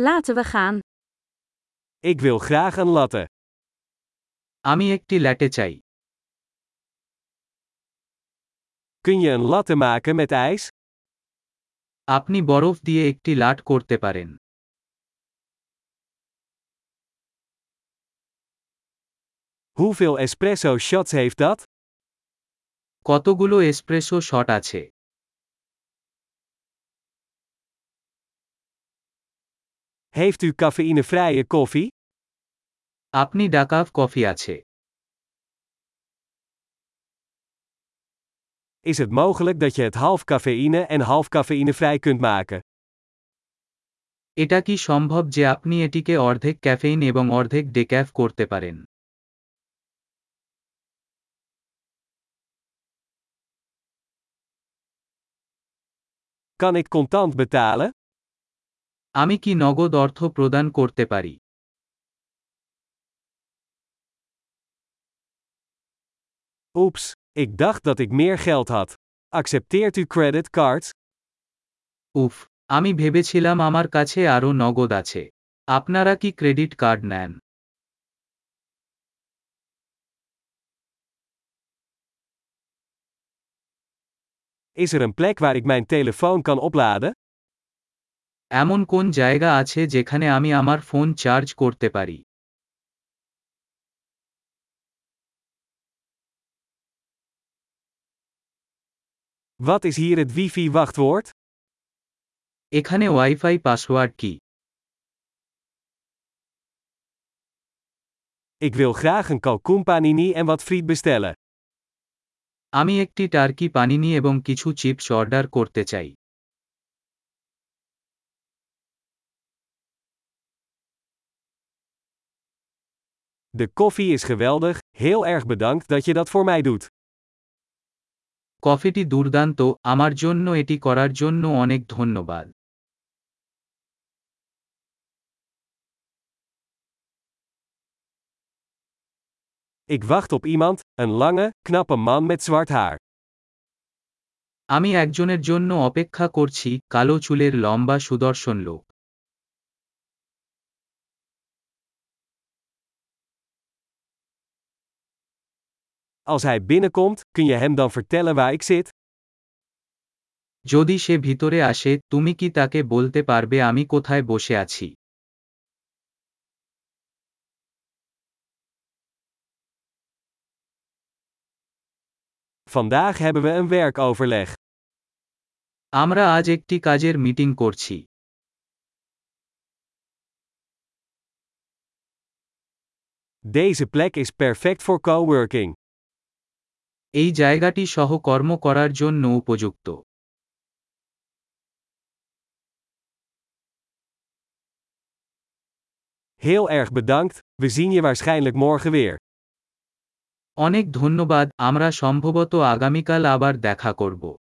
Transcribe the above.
Laten we gaan. Ik wil graag een latte. আমি একটি ল্যাটে চাই Kun je een latte maken met ijs? আপনি বরফ দিয়ে একটি লাট করতে পারেন Hoeveel espresso shots heeft dat? কতগুলো এসপ্রেসো শট আছে Heeft u cafeïnevrije koffie? আপনি ডাকাফ কফি আছে Is het mogelijk dat je het half cafeïne en half cafeïnevrij kunt maken? এটা কি সম্ভব যে আপনি এটিকে অর্ধেক ক্যাফেইন এবং অর্ধেক ডেক্যাফ করতে পারেন Kan ik contant betalen? আমি কি নগদ অর্থ প্রদান করতে পারি Oeps, ik dacht dat ik meer geld had. Accepteert u creditcards? উফ আমি ভেবেছিলাম আমার কাছে আরও নগদ আছে আপনারা কি ক্রেডিট কার্ড নেন Is er een plek waar ik mijn telefoon kan opladen? এমন কোন জায়গা আছে যেখানে আমি আমার ফোন চার্জ করতে পারি Wat is hier het wifi-wachtwoord? এখানে ওয়াইফাই পাসওয়ার্ড কি Ik wil graag een kalkoenpanini en wat friet bestellen. আমি একটি টার্কি পানিনি এবং কিছু চিপস অর্ডার করতে চাই De koffie is geweldig, heel erg bedankt dat je dat voor mij doet. কফিটি দুর্দান্ত আমার জন্য এটি করার জন্য অনেক ধন্যবাদ Ik wacht op iemand, een lange, knappe man met zwart haar. আমি একজনের জন্য অপেক্ষা করছি কালো চুলের লম্বা সুদর্শন লোক Als hij binnenkomt, kun je hem dan vertellen waar ik zit? যদি সে ভিতরে আসে তুমি কি তাকে বলতে পারবে আমি কোথায় বসে আছি Vandaag hebben we een werkoverleg. আমরা আজ একটি কাজের মিটিং করছি Deze plek is perfect voor coworking. এই জায়গাটি সহ কর্ম করার জন্য উপযুক্ত। Heel erg bedankt, we zien je waarschijnlijk morgen weer. অনেক ধন্যবাদ। আমরা সম্ভবত আগামীকাল আবার দেখা করব।